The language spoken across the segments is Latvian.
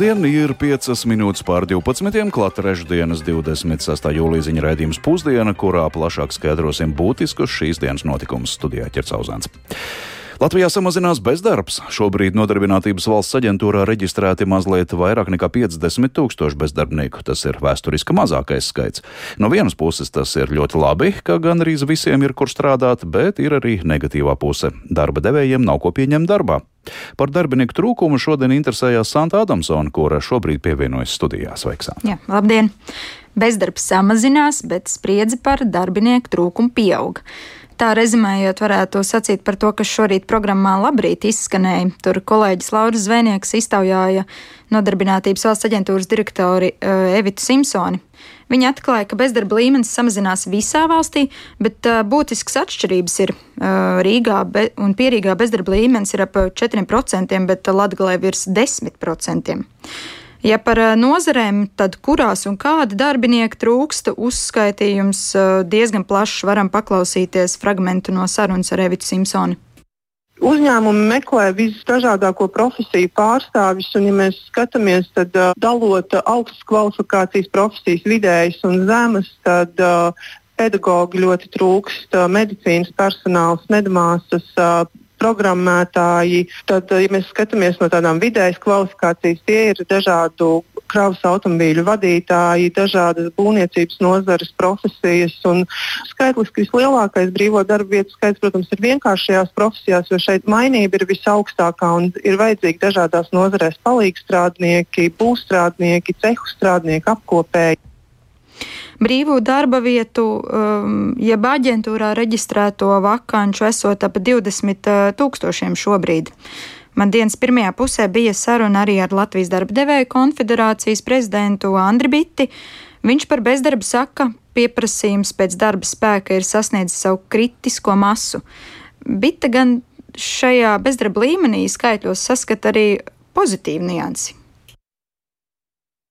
Labdien, ir 5 minūtes pār 12. klāta trešdienas 26. jūlija ziņa raidījums pusdiena, kurā plašāk skaidrosim būtiskus šīs dienas notikumus studijā Ķercauzāns. Latvijā samazinās bezdarbs. Šobrīd Nodarbinātības valsts aģentūrā reģistrēti mazliet vairāk nekā 50 tūkstoši bezdarbnieku. Tas ir vēsturiski mazākais skaits. No vienas puses tas ir ļoti labi, ka gandrīz visiem ir kur strādāt, bet ir arī negatīvā puse. Darba devējiem nav ko pieņemt darbā. Par darbinieku trūkumu šodien interesējās Santa Adamsona, kura šobrīd pievienojas studijā. Sveiks! Jā, labdien! Bezdarbs samazinās, bet spriedzi par darbinieku trūkumu pieauga tā rezumējot, varētu sacīt par to, kas šorīt programmā Labrīt izskanēja. Tur kolēģis Lauris Zvēnieks iztaujāja nodarbinātības valsts aģentūras direktori uh, Evitu Simpsoni. Viņa atklāja, ka bezdarba līmenis samazinās visā valstī, bet uh, būtisks atšķirības ir uh, Rīgā be, un Pierīgā bezdarba līmenis ir ap 4%, bet Latgalē virs 10%. Ja par eh, nozarēm, tad kurās un kādi darbinieki trūksta, uzskaitījums eh, diezgan plašs. Varam paklausīties fragment no sarunas ar Evitu Simpsoni. Uzņēmumi meklē visdažādāko profesiju pārstāvjus, un, ja mēs skatāmies, tad uh, dalot augstas kvalifikācijas profesijas vidējas un zemes, tad uh, pedagoģi ļoti trūkst, uh, medicīnas personāls, medmāsas, uh, programmētāji. Tad, ja mēs skatāmies no tādām vidējas kvalifikācijas, tie ir dažādu kravas automobīļu vadītāji, dažādas būvniecības nozares profesijas. Skaitliski vislielākais brīvo darba vietu skaits, protams, ir vienkāršajās profesijās, jo šeit mainība ir visaugstākā un ir vajadzīgi dažādās nozarēs palīgstrādnieki, būvstrādnieki, cehu strādnieki, apkopēji brīvu darba vietu, um, jeb aģentūrā reģistrēto vakanču esot ap 20 uh, tūkstošiem šobrīd. Man dienas pirmajā pusē bija saruna arī ar Latvijas darba devēju konfederācijas prezidentu Andri Bitti. Viņš par bezdarbu saka, pieprasījums pēc darba spēka ir sasniedzis savu kritisko masu. Bitte gan šajā bezdarba līmenī skaitļos saskata arī pozitīvu niansi.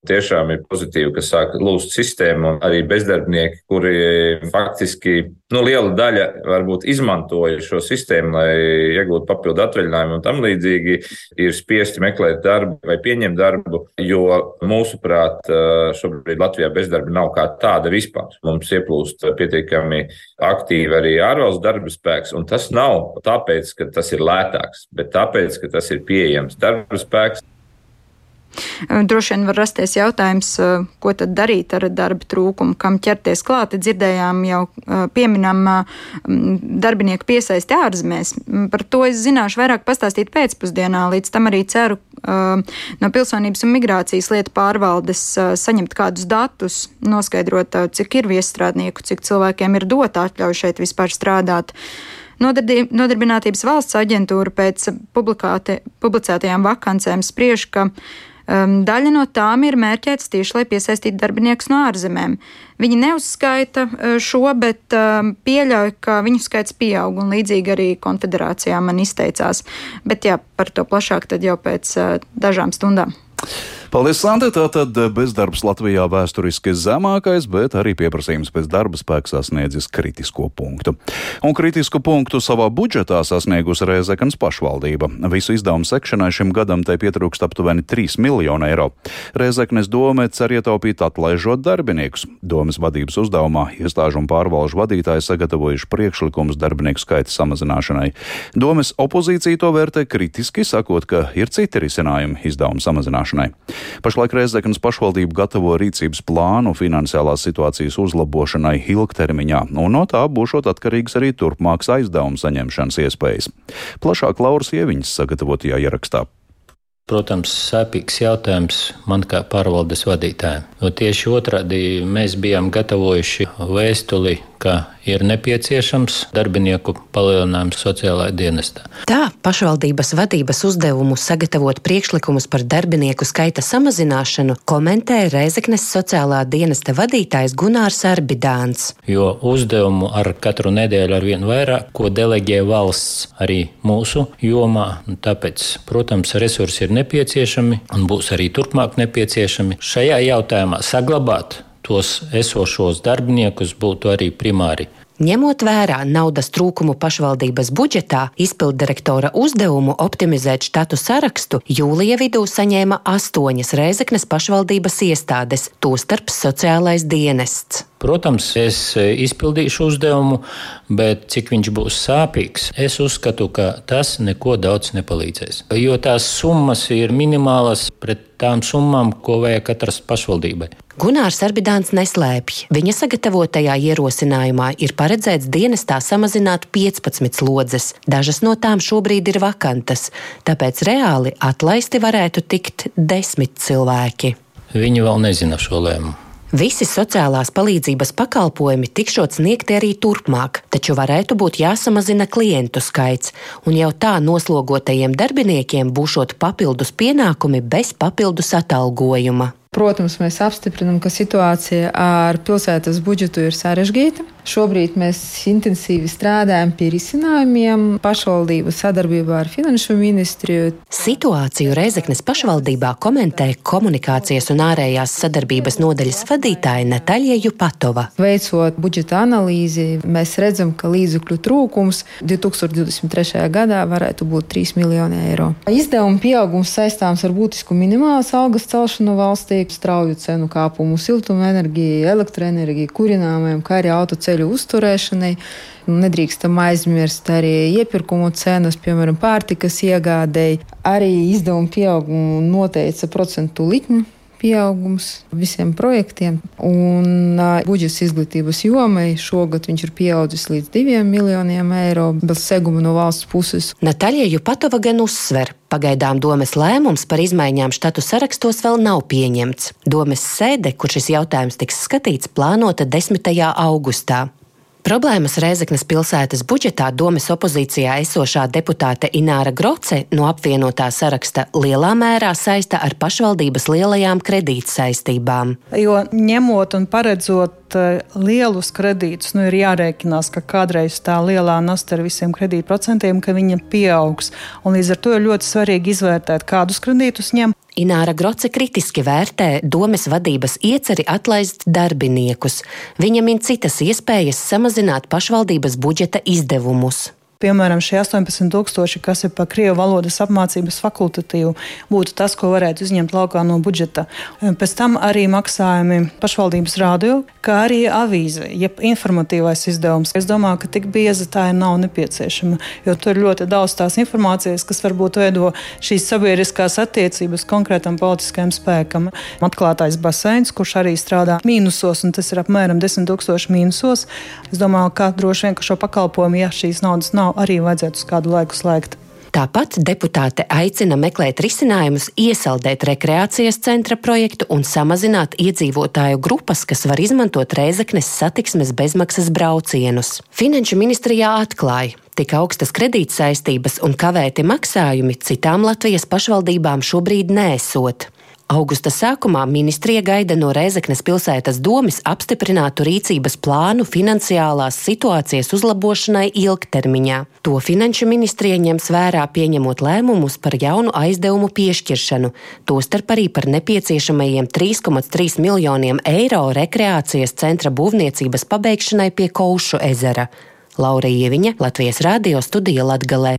Tiešām ir pozitīvi, ka sāk lūst sistēmu, un arī bezdarbnieki, kuri faktiski nu, liela daļa varbūt izmantoja šo sistēmu, lai iegūtu papildu atvaļinājumu un tam līdzīgi, ir spiesti meklēt darbu vai pieņemt darbu, jo mūsuprāt, šobrīd Latvijā bezdarba nav kā tāda vispār. Mums ieplūst pietiekami aktīvi arī ārvalstu darba spēks, un tas nav tāpēc, ka tas ir lētāks, bet tāpēc, ka tas ir pieejams darba spēks. Droši vien var rasties jautājums, ko tad darīt ar darba trūkumu, kam ķerties klāt. Dzirdējām jau pieminam darbinieku piesaisti ārzemēs. Par to es zināšu vairāk pastāstīt pēcpusdienā. Līdz tam arī ceru no pilsonības un migrācijas lietu pārvaldes saņemt kādus datus, noskaidrot, cik ir viestrādnieku, cik cilvēkiem ir dota atļauja šeit vispār strādāt. Nodarbinātības valsts aģentūra pēc publicētajām vakancēm spriež, ka Um, daļa no tām ir mērķētas tieši, lai piesaistītu darbiniekus no ārzemēm. Viņi neuzskaita uh, šo, bet um, pieļauj, ka viņu skaits pieaug, un līdzīgi arī konfederācijā man izteicās. Bet jā, par to plašāk tad jau pēc uh, dažām stundām. Paldies, Sante! Tātad bezdarbs Latvijā vēsturiski zemākais, bet arī pieprasījums pēc darba spēka sasniedzis kritisko punktu. Un kritisku punktu savā budžetā sasniegusi Rēzekans pašvaldība. Visu izdevumu sekšanai šim gadam tai pietrūkst aptuveni 3 miljonu eiro. Rēzeknes doma cer ietaupīt atlaižot darbiniekus. Domas vadības uzdevumā iestāžu un pārvalžu vadītāji sagatavojuši priekšlikumus darbinieku skaita samazināšanai. Domas opozīcija to vērtē kritiski, sakot, ka ir citi risinājumi izdevumu samazināšanai. Pašlaik Reizeknas pašvaldība gatavo rīcības plānu finansiālās situācijas uzlabošanai ilgtermiņā, un no tā būšot atkarīgs arī turpmāks aizdevumu saņemšanas iespējas. Plašāk Lauras Ieviņas sagatavotajā ierakstā. Protams, sāpīgs jautājums man kā pārvaldes vadītājiem. Jo tieši otrādi mēs bijām gatavojuši vēstuli ka ir nepieciešams darbinieku palielinājums sociālajā dienestā. Tā pašvaldības vadības uzdevumu sagatavot priekšlikumus par darbinieku skaita samazināšanu komentē Reizeknes sociālā dienesta vadītājs Gunārs Arbidāns. Jo uzdevumu ar katru nedēļu ar vien vairāk, ko deleģē valsts arī mūsu jomā, tāpēc, protams, resursi ir nepieciešami un būs arī turpmāk nepieciešami. Šajā jautājumā saglabāt tos esošos darbiniekus būtu arī primāri Ņemot vērā naudas trūkumu pašvaldības budžetā, izpilddirektora uzdevumu optimizēt štatu sarakstu jūlija vidū saņēma astoņas Reizeknes pašvaldības iestādes, tostarp sociālais dienests. Protams, es izpildīšu uzdevumu, bet cik viņš būs sāpīgs, es uzskatu, ka tas neko daudz nepalīdzēs. Jo tās summas ir minimālas pret tām summām, ko vajag katras pašvaldībai. Gunārs Arbidāns neslēpj. Viņa sagatavotajā ierosinājumā ir paredzēts dienestā samazināt 15 slodzes. Dažas no tām šobrīd ir vakantas, tāpēc reāli atlaisti varētu tikt desmit cilvēki. Viņi vēl nezina šo lēmumu. Visi sociālās palīdzības pakalpojumi tikšot sniegti arī turpmāk, taču varētu būt jāsamazina klientu skaits, un jau tā noslogotajiem darbiniekiem būšot papildus pienākumi bez papildus atalgojuma. Protams, mēs apstiprinām, ka situācija ar pilsētas budžetu ir sarežģīta. Šobrīd mēs intensīvi strādājam pie risinājumiem pašvaldību sadarbībā ar Finanšu ministriju. Situāciju Reizeknes pašvaldībā komentē komunikācijas un ārējās sadarbības nodaļas vadītāja Natāļa Jupatova. Veicot budžeta analīzi, mēs redzam, ka līdzekļu trūkums 2023. gadā varētu būt 3 miljoni eiro. Izdevuma pieaugums saistāms ar būtisku minimālas algas celšanu valstī strauju cenu kāpumu siltumenerģijai, elektroenerģijai, kurināmajam, kā arī autoceļu uzturēšanai. Nedrīkstam aizmirst arī iepirkumu cenas, piemēram, pārtikas iegādēji. Arī izdevumu pieaugumu noteica procentu likmi pieaugums visiem projektiem. Un uh, budžets izglītības jomai šogad ir pieaudzis līdz diviem miljoniem eiro bez seguma no valsts puses. Natāļa Jupatova gan uzsver, Pagaidām domes lēmums par izmaiņām štatu sarakstos vēl nav pieņemts. Domes sēde, kur šis jautājums tiks skatīts, plānota 10. augustā. Problēmas Rēzeknes pilsētas budžetā domes opozīcijā esošā deputāte Ināra Groce no apvienotā saraksta lielā mērā saista ar pašvaldības lielajām kredītsaistībām. Jo ņemot un paredzot eh, lielus kredītus, nu ir jārēķinās, ka kādreiz tā lielā nasta ar visiem kredītprocentiem, ka viņa pieaugs. Un līdz ar to ir ļoti svarīgi izvērtēt, kādus kredītus ņem. Ināra Groce kritiski vērtē domes vadības ieceri atlaist darbiniekus. Viņa min citas iespējas samazināt pašvaldības budžeta izdevumus. Piemēram, šie 18,000, kas ir par krievu valodas apmācības fakultatīvu, būtu tas, ko varētu izņemt laukā no budžeta. Pēc tam arī maksājumi pašvaldības rādio, kā arī avīze, jeb informatīvais izdevums. Es domāju, ka tik bieza tā nav nepieciešama, jo tur ir ļoti daudz tās informācijas, kas varbūt veido šīs sabiedriskās attiecības konkrētam politiskajam spēkam. Atklātais baseins, kurš arī strādā mīnusos, un tas ir apmēram 10 tūkstoši mīnusos. Es domāju, ka droši vien ka šo pakalpojumu, ja šīs naudas nav, nav arī vajadzētu uz kādu laiku slēgt. Tāpat deputāte aicina meklēt risinājumus, iesaldēt rekreācijas centra projektu un samazināt iedzīvotāju grupas, kas var izmantot reizeknes satiksmes bezmaksas braucienus. Finanšu ministrijā atklāja, tik augstas kredītsaistības un kavēti maksājumi citām Latvijas pašvaldībām šobrīd nesot. Augusta sākumā ministrija gaida no Reizeknes pilsētas domas apstiprinātu rīcības plānu finansiālās situācijas uzlabošanai ilgtermiņā. To finanšu ministrija ņems vērā pieņemot lēmumus par jaunu aizdevumu piešķiršanu, tostarp arī par nepieciešamajiem 3,3 miljoniem eiro rekreācijas centra būvniecības pabeigšanai pie Kaušu ezera. Laurija Ieviņa, Latvijas Rādio studija Latgalē.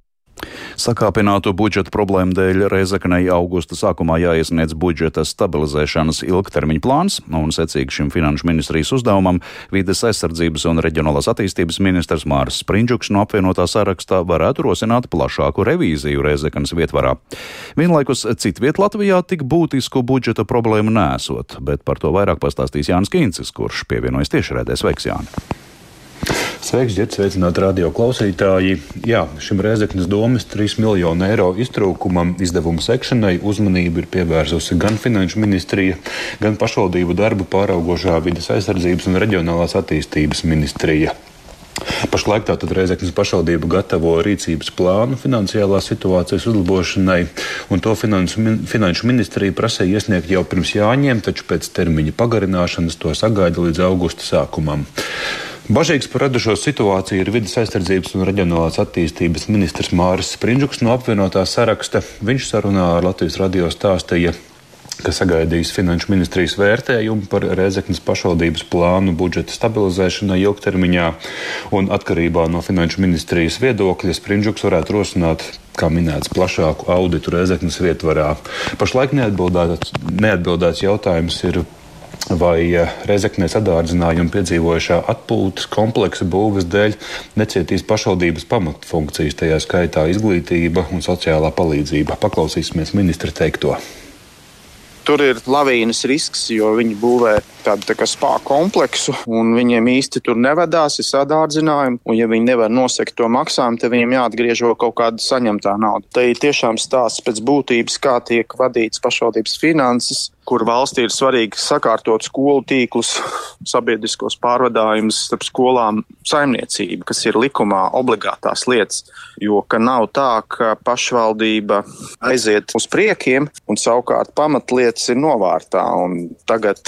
Sakāpinātu budžeta problēmu dēļ Reizeknei augusta sākumā jāiesniedz budžeta stabilizēšanas ilgtermiņa plāns, un secīgi šim finanšu ministrijas uzdevumam vides aizsardzības un reģionālās attīstības ministrs Mārs Sprindžuks no apvienotā sarakstā varētu rosināt plašāku revīziju Reizeknas vietvarā. Vienlaikus citviet Latvijā tik būtisku budžeta problēmu nesot, bet par to vairāk pastāstīs Jānis Kīncis, kurš pievienojas tiešraidē. Sveiks, Jāni! Sveiks, ģērts, sveicināti radio klausītāji. Jā, šim Rēzeknas domas 3 miljonu eiro iztrūkumam izdevumu sekšanai uzmanību ir pievērsusi gan Finanšu ministrija, gan pašvaldību darbu pāraugošā vidas aizsardzības un reģionālās attīstības ministrija. Pašlaik tātad Reizeknas pašvaldība gatavo rīcības plānu finansiālās situācijas uzlabošanai, un to finansu, finanšu ministrija prasīja iesniegt jau pirms jāņem, taču pēc termiņa pagarināšanas to sagaida līdz augusta sākumam. Bažīgs par radušo situāciju ir vidas aizsardzības un reģionālās attīstības ministrs Māris Sprindžuks no apvienotā saraksta. Viņš sarunā ar Latvijas radio stāstīja, ka sagaidīs Finanšu ministrijas vērtējumu par Rezeknas pašvaldības plānu budžeta stabilizēšanai ilgtermiņā, un atkarībā no Finanšu ministrijas viedokļa Sprindžuks varētu rosināt kā minēts, plašāku auditu Rezeknas ietvarā. Pašlaik neatbildēts, neatbildēts jautājums ir vai eh, Rezeknē sadārdzinājuma piedzīvojušā atpūtas kompleksa būves dēļ necietīs pašvaldības pamatfunkcijas, tajā skaitā izglītība un sociālā palīdzība. Paklausīsimies ministra teikto. Tur ir lavīnas risks, jo viņi būvē tādu tā kā spāku kompleksu, un viņiem īsti tur nevedās, ir sadārdzinājumi. Un, ja viņi nevar nosekt to maksājumu, tad viņiem jāatgriež kaut kāda saņemtā nauda. Tā ir tiešām stāsts pēc būtības, kā tiek vadīts pašvaldības finanses, kur valstī ir svarīgi sakārtot skolu tīklus, sabiedriskos pārvadājumus starp skolām, saimniecību, kas ir likumā obligātās lietas. Jo nav tā, ka pašvaldība aiziet uz priekiem, un savukārt pamatlietas ir novārtā. Tagad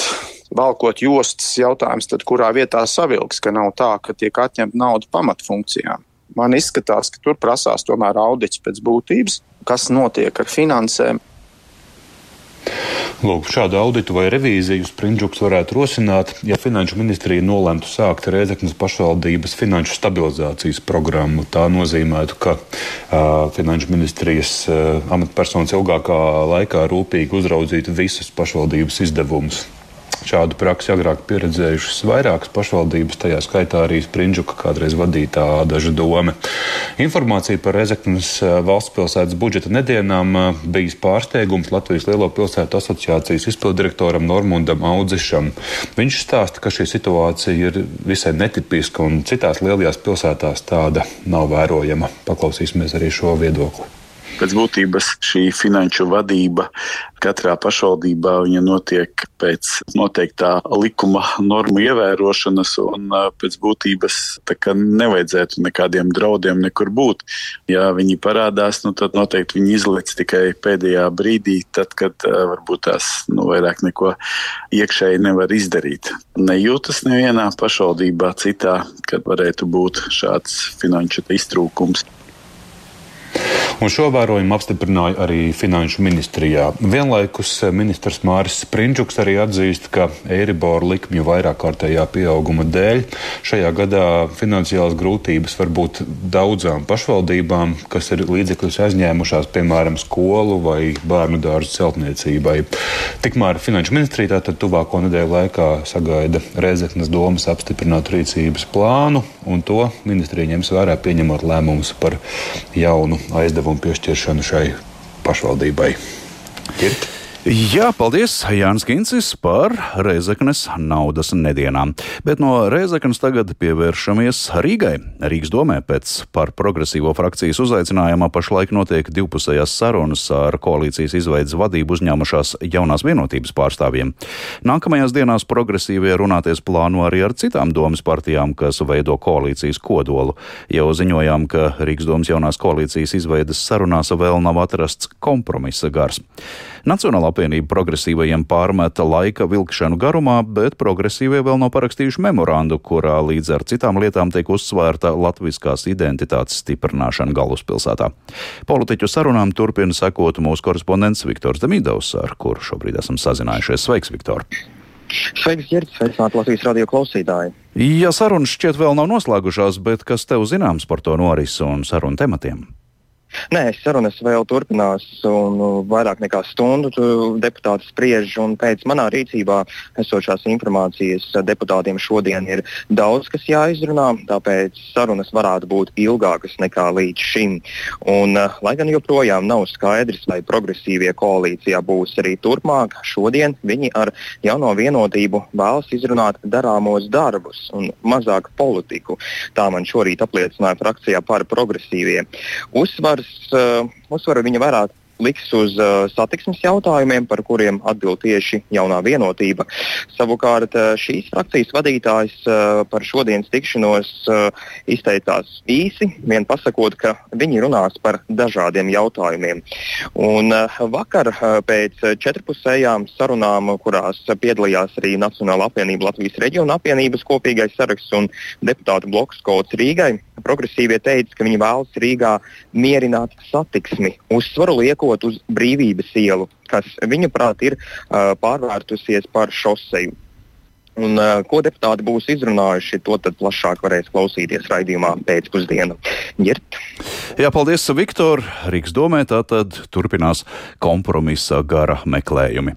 valkot jostas jautājums, tad kurā vietā savilks, ka nav tā, ka tiek atņemta nauda pamatfunkcijām. Man izskatās, ka tur prasās tomēr audits pēc būtības, kas notiek ar finansēm. Lūk, šādu auditu vai revīziju Sprindžuks varētu rosināt, ja Finanšu ministrija nolemtu sākt Rēzeknas pašvaldības finanšu stabilizācijas programmu. Tā nozīmētu, ka uh, Finanšu ministrijas uh, amatpersonas ilgākā laikā rūpīgi uzraudzītu visus pašvaldības izdevumus. Šādu praksi agrāk pieredzējušas vairākas pašvaldības, tajā skaitā arī Sprindžuka kādreiz vadītā daža doma. Informācija par Rezeknas eh, valsts pilsētas budžeta nedienām eh, bijis pārsteigums Latvijas Lielo pilsētu asociācijas izpildirektoram Normundam Audzišam. Viņš stāsta, ka šī situācija ir visai netipiska un citās lielajās pilsētās tāda nav vērojama. Paklausīsimies arī šo viedokli. Pēc būtības šī finanšu vadība katrā pašvaldībā notiek pēc noteiktā likuma normu ievērošanas, un pēc būtības nevajadzētu nekādiem draudiem nekur būt. Ja viņi parādās, nu, tad noteikti viņi izlaiž tikai pēdējā brīdī, tad, kad varbūt tās nu, vairāk neko iekšēji nevar izdarīt. Nejūtas nevienā pašvaldībā citā, kad varētu būt šāds finanšu iztrūkums. Un šo vērojumu apstiprināja arī Finanšu ministrijā. Vienlaikus ministrs Māris Sprindžuks arī atzīst, ka Eiriboru likmju vairāk kārtējā pieauguma dēļ šajā gadā finansiālas grūtības var būt daudzām pašvaldībām, kas ir līdzekļus aizņēmušās, piemēram, skolu vai bērnu dārzu celtniecībai. Tikmēr Finanšu ministrija tātad tuvāko nedēļu laikā sagaida Rezeknas domas apstiprināt rīcības plānu, un to ministrija ņems vērā pieņemot lēmumus par jaunu aizdevumu piešķiršanu šai pašvaldībai. Kirt? Jā, paldies Jānis Kincis par Reizeknes naudas nedienām. Bet no Reizeknes tagad pievēršamies Rīgai. Rīgas domē pēc par progresīvo frakcijas uzaicinājumā pašlaik notiek divpusējās sarunas ar koalīcijas izveidas vadību uzņēmušās jaunās vienotības pārstāvjiem. Nākamajās dienās progresīvie runāties plāno arī ar citām domas partijām, kas veido koalīcijas kodolu. Jau ziņojām, ka Rīgas domas jaunās koalīcijas izveidas sarunās vēl nav atrasts kompromisa gars. Nacionālā apvienība progresīvajiem pārmeta laika vilkšanu garumā, bet progresīvie vēl nav parakstījuši memorandu, kurā līdz ar citām lietām tiek uzsvērta latviskās identitātes stiprināšana galvaspilsētā. Politiķu sarunām turpina sekot mūsu korespondents Viktors Demidovs, ar kuru šobrīd esam sazinājušies. Sveiks, Viktor! Sveiks, Girts! Sveicināti Latvijas radio klausītāji! Ja sarunas šķiet vēl nav noslēgušās, bet kas tev zināms par to norisi un sarunu tematiem? Nē, sarunas vēl turpinās, un nu, vairāk nekā stundu deputāti spriež. Pēc manā rīcībā esošās informācijas deputātiem šodien ir daudz, kas jāizrunā, tāpēc sarunas varētu būt ilgākas nekā līdz šim. Un, uh, lai gan joprojām nav skaidrs, vai progresīvie koalīcijā būs arī turpmāk, šodien viņi ar jauno vienotību vēlas izrunāt darāmos darbus un mazāk politiku. Tā man šorīt apliecināja frakcijā par progresīvie. Uzsvars uh, uzsvaru viņa varētu liks uz uh, satiksmes jautājumiem, par kuriem atbild tieši jaunā vienotība. Savukārt uh, šīs frakcijas vadītājs uh, par šodienas tikšanos uh, izteicās īsi, vien pasakot, ka viņi runās par dažādiem jautājumiem. Un, uh, vakar uh, pēc četrpusējām sarunām, kurās piedalījās arī Nacionāla apvienība Latvijas reģiona apvienības kopīgais saraksts un deputātu bloks kods Rīgai, progresīvie teica, ka viņi vēlas Rīgā mierināt satiksmi, uzsvaru liekot uz brīvības ielu, kas viņuprāt ir uh, pārvērtusies par šoseju. Un, uh, ko deputāti būs izrunājuši, to plašāk varēs klausīties raidījumā pēcpusdienā. Jā, paldies, Viktor. Rīgas domē tātad turpinās kompromisa gara meklējumi.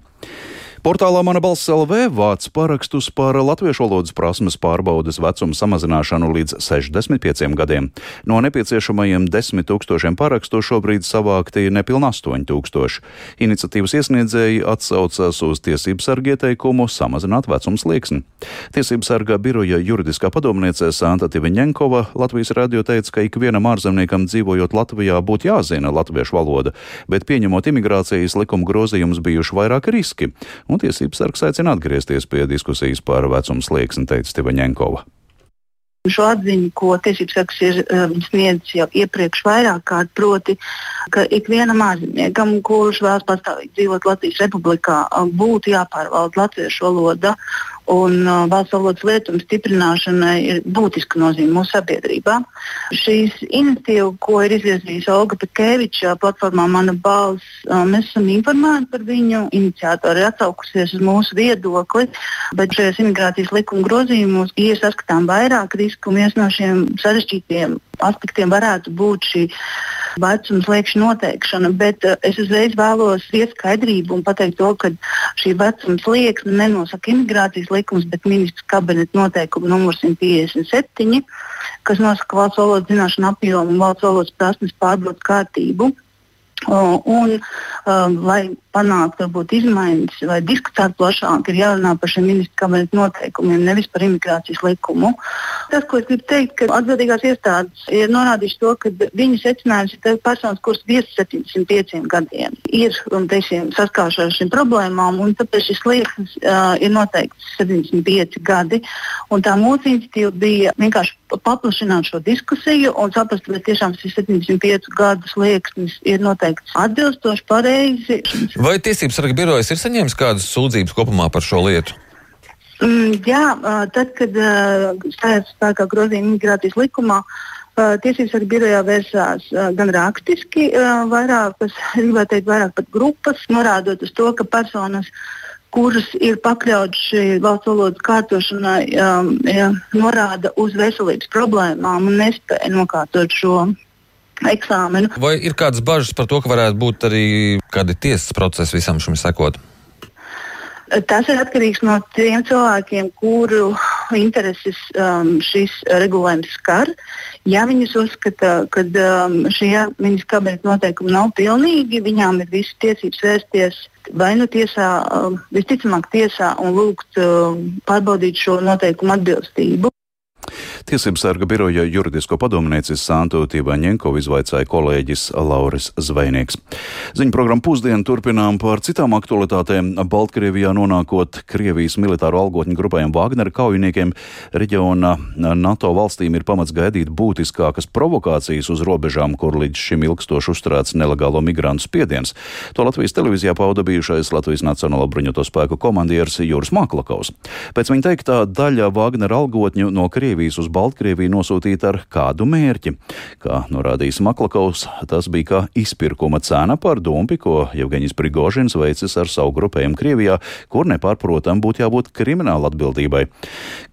Portālā Mana balss LV vāc parakstus par latviešu valodas prasmes pārbaudes vecumu samazināšanu līdz 65 gadiem. No nepieciešamajiem 10 tūkstošiem parakstu šobrīd savākti nepilnā 8 tūkstoši. Iniciatīvas iesniedzēji atsaucas uz tiesību sargu ieteikumu samazināt vecums slieksni. Tiesību sarga biroja juridiskā padomniece Santa Tiveņenkova Latvijas radio teica, ka ikvienam ārzemniekam dzīvojot Latvijā būtu jāzina latviešu valoda, bet pieņemot imigrācijas likuma grozījumus bijuši vairāk riski un tiesības sargs aicina atgriezties pie diskusijas par vecumu slieksni, teica Stivaņenkova. Šo atziņu, ko tiesības sargs ir um, sniedzis jau iepriekš vairāk kārt, proti, ka ikvienam ārzemniekam, kurš vēlas pastāvīgi dzīvot Latvijas Republikā, būtu jāpārvalda latviešu valoda un uh, valsts valodas lietuma stiprināšanai ir būtiska nozīme mūsu sabiedrībā. Šīs iniciatīva, ko ir izvirzījusi Olga Pakēviča platformā Mana balss, uh, mēs esam informēti par viņu. Iniciatori ir atsaukusies uz mūsu viedokli, bet šajos imigrācijas likuma grozījumos ir saskatām vairāk risku, un viens no šiem sarežģītiem aspektiem varētu būt šī vecuma slēgšana noteikšana, bet uh, es uzreiz vēlos iet skaidrību un pateikt to, ka šī vecuma slieksne nenosaka imigrācijas likums, bet ministrs kabineta noteikuma numurs 157, kas nosaka valsts valodas zināšanu apjomu un valsts valodas prasmes pārbaudas kārtību. Un, uh, lai panāktu izmaiņas vai diskutētu plašāk, ir jārunā par šiem ministru kabineta noteikumiem, nevis par imigrācijas likumu. Tas, ko es gribu teikt, ka atbildīgās iestādes ir norādījušas to, ka viņu secinājums ir, personas, kuras virs 75 gadiem ir teiksim, saskārušās ar šīm problēmām, un tāpēc šis slieksnis uh, ir noteikts 75 gadi. Tā mūsu iniciatīva bija vienkārši paplašināt šo diskusiju un saprast, vai tiešām šis 75 gadu slieksnis ir noteikts atbilstoši, pareizi. Vai tiesības sarga birojas ir saņēmis kādas sūdzības kopumā par šo lietu? Mm, jā, tad, kad stājās spēkā grozījuma imigrācijas likumā, Tiesības sarga birojā vērsās gan rakstiski, vairākas, gribētu teikt, vairāk pat grupas, norādot uz to, ka personas, kuras ir pakļautas šī valsts valodas kārtošanai, um, ja, norāda uz veselības problēmām un nespēja nokārtot šo eksāmenu. Vai ir kādas bažas par to, ka varētu būt arī kādi tiesas procesi visam šim sekot? Tas ir atkarīgs no tiem cilvēkiem, kuru intereses um, šis regulējums skar. Ja viņas uzskata, ka um, šie ministra kabineta noteikumi nav pilnīgi, viņām ir visas tiesības vērsties vai nu tiesā, um, visticamāk tiesā, un lūgt um, pārbaudīt šo noteikumu atbilstību. Tiesības sarga biroja juridisko padomniecis Santu Tīvaņenkovu izvaicāja kolēģis Lauris Zvejnieks. Ziņu programmu pusdienu turpinām par citām aktualitātēm. Baltkrievijā nonākot Krievijas militāro algotņu grupējiem Wagner kaujiniekiem, reģiona NATO valstīm ir pamats gaidīt būtiskākas provokācijas uz robežām, kur līdz šim ilgstoši uzturēts nelegālo migrantu spiediens. To Latvijas televīzijā pauda bijušais Latvijas Nacionālo bruņoto spēku komandieris Jūras Maklakaus. Pēc viņa teiktā daļa Wagner algotņu no Krievijas uz Baltkrieviju nosūtīta ar kādu mērķi. Kā norādījis Maklakaus, tas bija kā izpirkuma cena par dumpi, ko Jevgeņis Prigožins veicis ar savu grupējumu Krievijā, kur nepārprotam būtu jābūt krimināla atbildībai.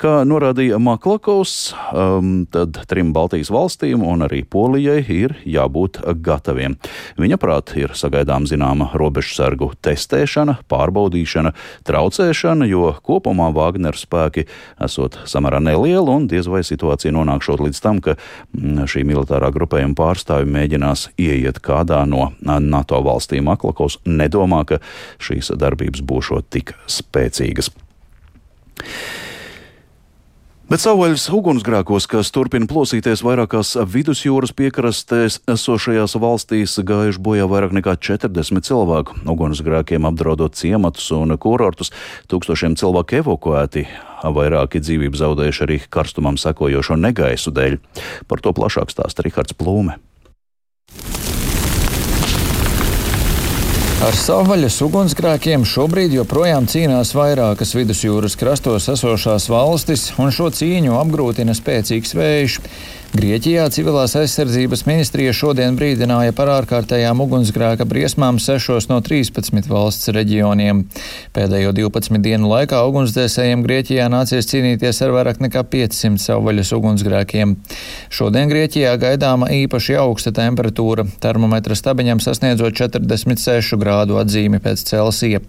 Kā norādīja Maklakaus, um, tad trim Baltijas valstīm un arī Polijai ir jābūt gataviem. Viņa prāt ir sagaidām zināma robežsargu testēšana, pārbaudīšana, traucēšana, jo kopumā Wagner spēki esot samērā nelieli un diez vai situācija nonākšot līdz tam, ka mm, šī militārā grupējuma pārstāvi mēģinās ieiet kādā no NATO valstīm. Aklakos nedomā, ka šīs darbības būšot tik spēcīgas. Bet savvaļas ugunsgrēkos, kas turpina plosīties vairākās vidusjūras piekrastēs esošajās valstīs, gājuši bojā vairāk nekā 40 cilvēku. Ugunsgrēkiem apdraudot ciematus un kurortus, tūkstošiem cilvēku evakuēti, vairāki dzīvību zaudējuši arī karstumam sekojošo negaisu dēļ. Par to plašāk stāsta Rihards Plūme. Ar savvaļas ugunsgrēkiem šobrīd joprojām cīnās vairākas vidusjūras krastos esošās valstis, un šo cīņu apgrūtina spēcīgs vējš. Grieķijā civilās aizsardzības ministrija šodien brīdināja par ārkārtējām ugunsgrēka briesmām sešos no 13 valsts reģioniem. Pēdējo 12 dienu laikā ugunsdzēsējiem Grieķijā nācies cīnīties ar vairāk nekā 500 savvaļas ugunsgrēkiem. Šodien Grieķijā gaidāma īpaši augsta temperatūra, termometra stabiņam sasniedzot 46 grādu atzīmi pēc Celsija.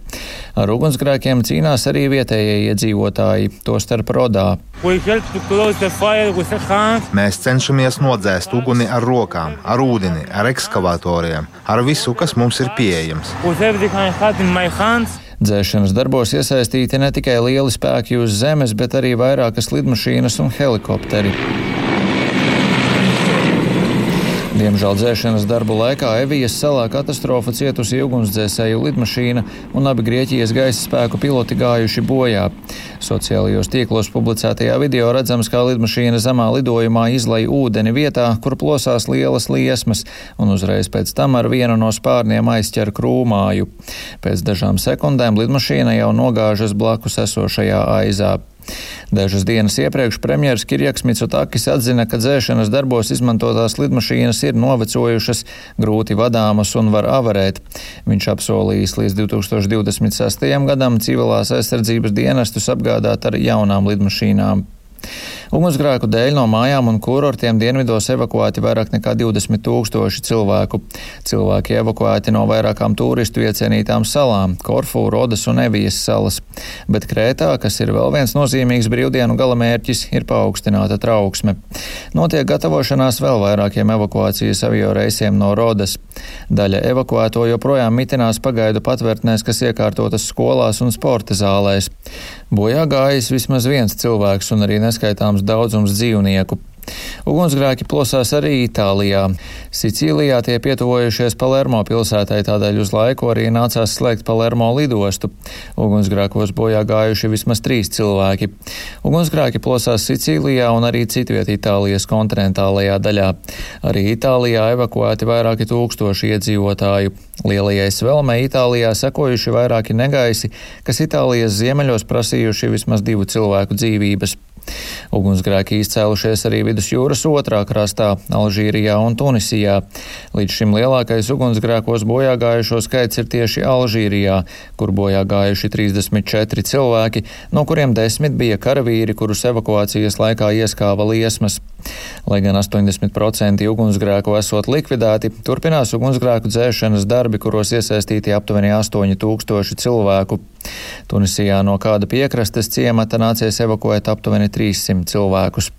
Ar ugunsgrēkiem cīnās arī vietējie iedzīvotāji, tostarp Rodā. Mēs cenšamies nodzēst uguni ar rokām, ar ūdeni, ar ekskavatoriem, ar visu, kas mums ir pieejams. Dzēšanas darbos iesaistīti ne tikai lieli spēki uz zemes, bet arī vairākas lidmašīnas un helikopteri. Diemžēl dzēšanas darbu laikā Evijas salā katastrofa cietusi ugunsdzēsēju lidmašīna un abi Grieķijas gaisa spēku piloti gājuši bojā. Sociālajos tīklos publicētajā video redzams, kā lidmašīna zemā lidojumā izlai ūdeni vietā, kur plosās lielas liesmas, un uzreiz pēc tam ar vienu no spārniem aizķer krūmāju. Pēc dažām sekundēm lidmašīna jau nogāžas blakus esošajā aizā. Dažas dienas iepriekš premjerministrs Kirjaks Mitsotakis atzina, ka dzēšanas darbos izmantotās lidmašīnas ir novecojušas, grūti vadāmas un var avarēt. Viņš apsolījis līdz 2026. gadam civilās aizsardzības dienestus apgādāt ar jaunām lidmašīnām. Ugunsgrēku dēļ no mājām un kurortiem dienvidos evakuēti vairāk nekā 20 tūkstoši cilvēku. Cilvēki evakuēti no vairākām turistu iecienītām salām - Korfu, Rodas un Evijas salas. Bet Krētā, kas ir vēl viens nozīmīgs brīvdienu galamērķis, ir paaugstināta trauksme. Notiek gatavošanās vēl vairākiem evakuācijas avio reisiem no Rodas. Daļa evakuēto joprojām mitinās pagaidu patvērtnēs, kas iekārtotas skolās un sporta zālēs. Bojā gājis vismaz viens cilvēks un arī neskaitāms daudzums dzīvnieku. Ugunsgrēki plosās arī Itālijā. Sicīlijā tie pietuvojušies Palermo pilsētai, tādēļ uz laiku arī nācās slēgt Palermo lidostu. Ugunsgrēkos bojā gājuši vismaz trīs cilvēki. Ugunsgrēki plosās Sicīlijā un arī citviet Itālijas kontinentālajā daļā. Arī Itālijā evakuēti vairāki tūkstoši iedzīvotāju. Lielajai svelmei Itālijā sekojuši vairāki negaisi, kas Itālijas ziemeļos prasījuši vismaz divu cilvēku dzīvības. Ugunsgrēki izcēlušies arī vidusjūras otrā krastā, Alžīrijā un Tunisijā. Līdz šim lielākais ugunsgrēkos bojā gājušo skaits ir tieši Alžīrijā, kur bojā gājuši 34 cilvēki, no kuriem 10 bija karavīri, kurus evakuācijas laikā ieskāva liesmas. Lai gan 80% ugunsgrēku esot likvidēti, turpinās ugunsgrēku dzēšanas darbi, kuros iesaistīti aptuveni 8000 cilvēku. Tunisijā no kāda piekrastes ciemata nācies evakuēt aptuveni 300 cilvēkus.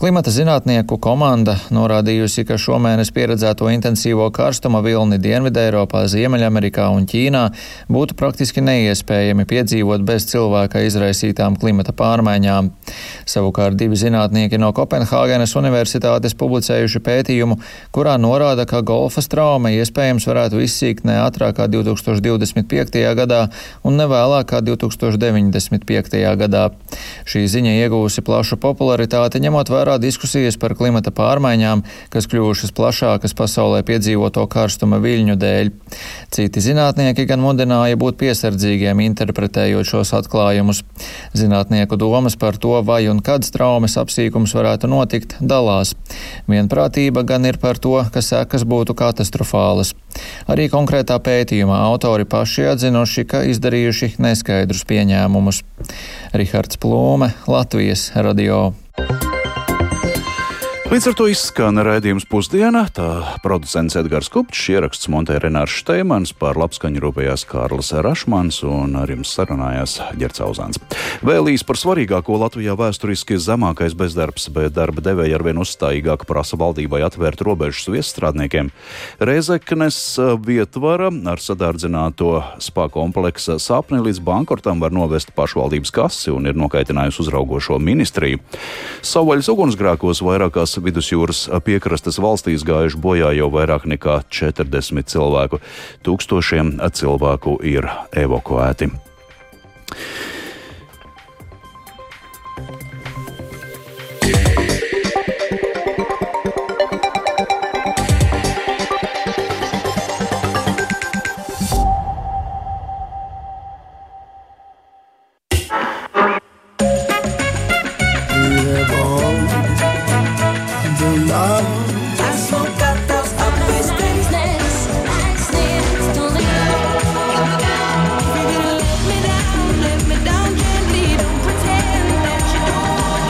Klimata zinātnieku komanda norādījusi, ka šomēnes pieredzēto intensīvo karstuma vilni Dienvidē Eiropā, Ziemeļamerikā un Ķīnā būtu praktiski neiespējami piedzīvot bez cilvēka izraisītām klimata pārmaiņām. Savukārt divi zinātnieki no Kopenhāgenes universitātes publicējuši pētījumu, kurā norāda, ka golfa trauma iespējams varētu izsīkt ne ātrāk kā 2025. gadā un ne vēlāk kā 2095. gadā. Šī ziņa iegūsi plašu popularitāti, ņemot vērā vērā diskusijas par klimata pārmaiņām, kas kļuvušas plašākas pasaulē piedzīvoto karstuma viļņu dēļ. Citi zinātnieki gan mudināja būt piesardzīgiem interpretējot šos atklājumus. Zinātnieku domas par to, vai un kad traumas apsīkums varētu notikt, dalās. Vienprātība gan ir par to, ka sekas būtu katastrofālas. Arī konkrētā pētījuma autori paši atzinuši, ka izdarījuši neskaidrus pieņēmumus. Rihards Plūme, Latvijas radio. Līdz ar to izskan raidījums pusdienā. Tā producents Edgars Kupčs, ieraksts Montē Renārs Šteimans, par labskaņu rūpējās Kārlis Rašmans un ar jums sarunājās Ģerts Auzāns. Vēlīs par svarīgāko Latvijā vēsturiski zemākais bezdarbs, bet darba devēja arvien uzstājīgāk prasa valdībai atvērt robežas viesstrādniekiem. Reizeknes vietvara ar sadārdzināto spā kompleksa sapni līdz bankortam var novest pašvaldības kasi un ir nokaitinājusi uzraugošo ministriju. Savvaļas ugunsgrēkos vairākās vidusjūras piekrastes valstīs gājuši bojā jau vairāk nekā 40 cilvēku. Tūkstošiem cilvēku ir evakuēti.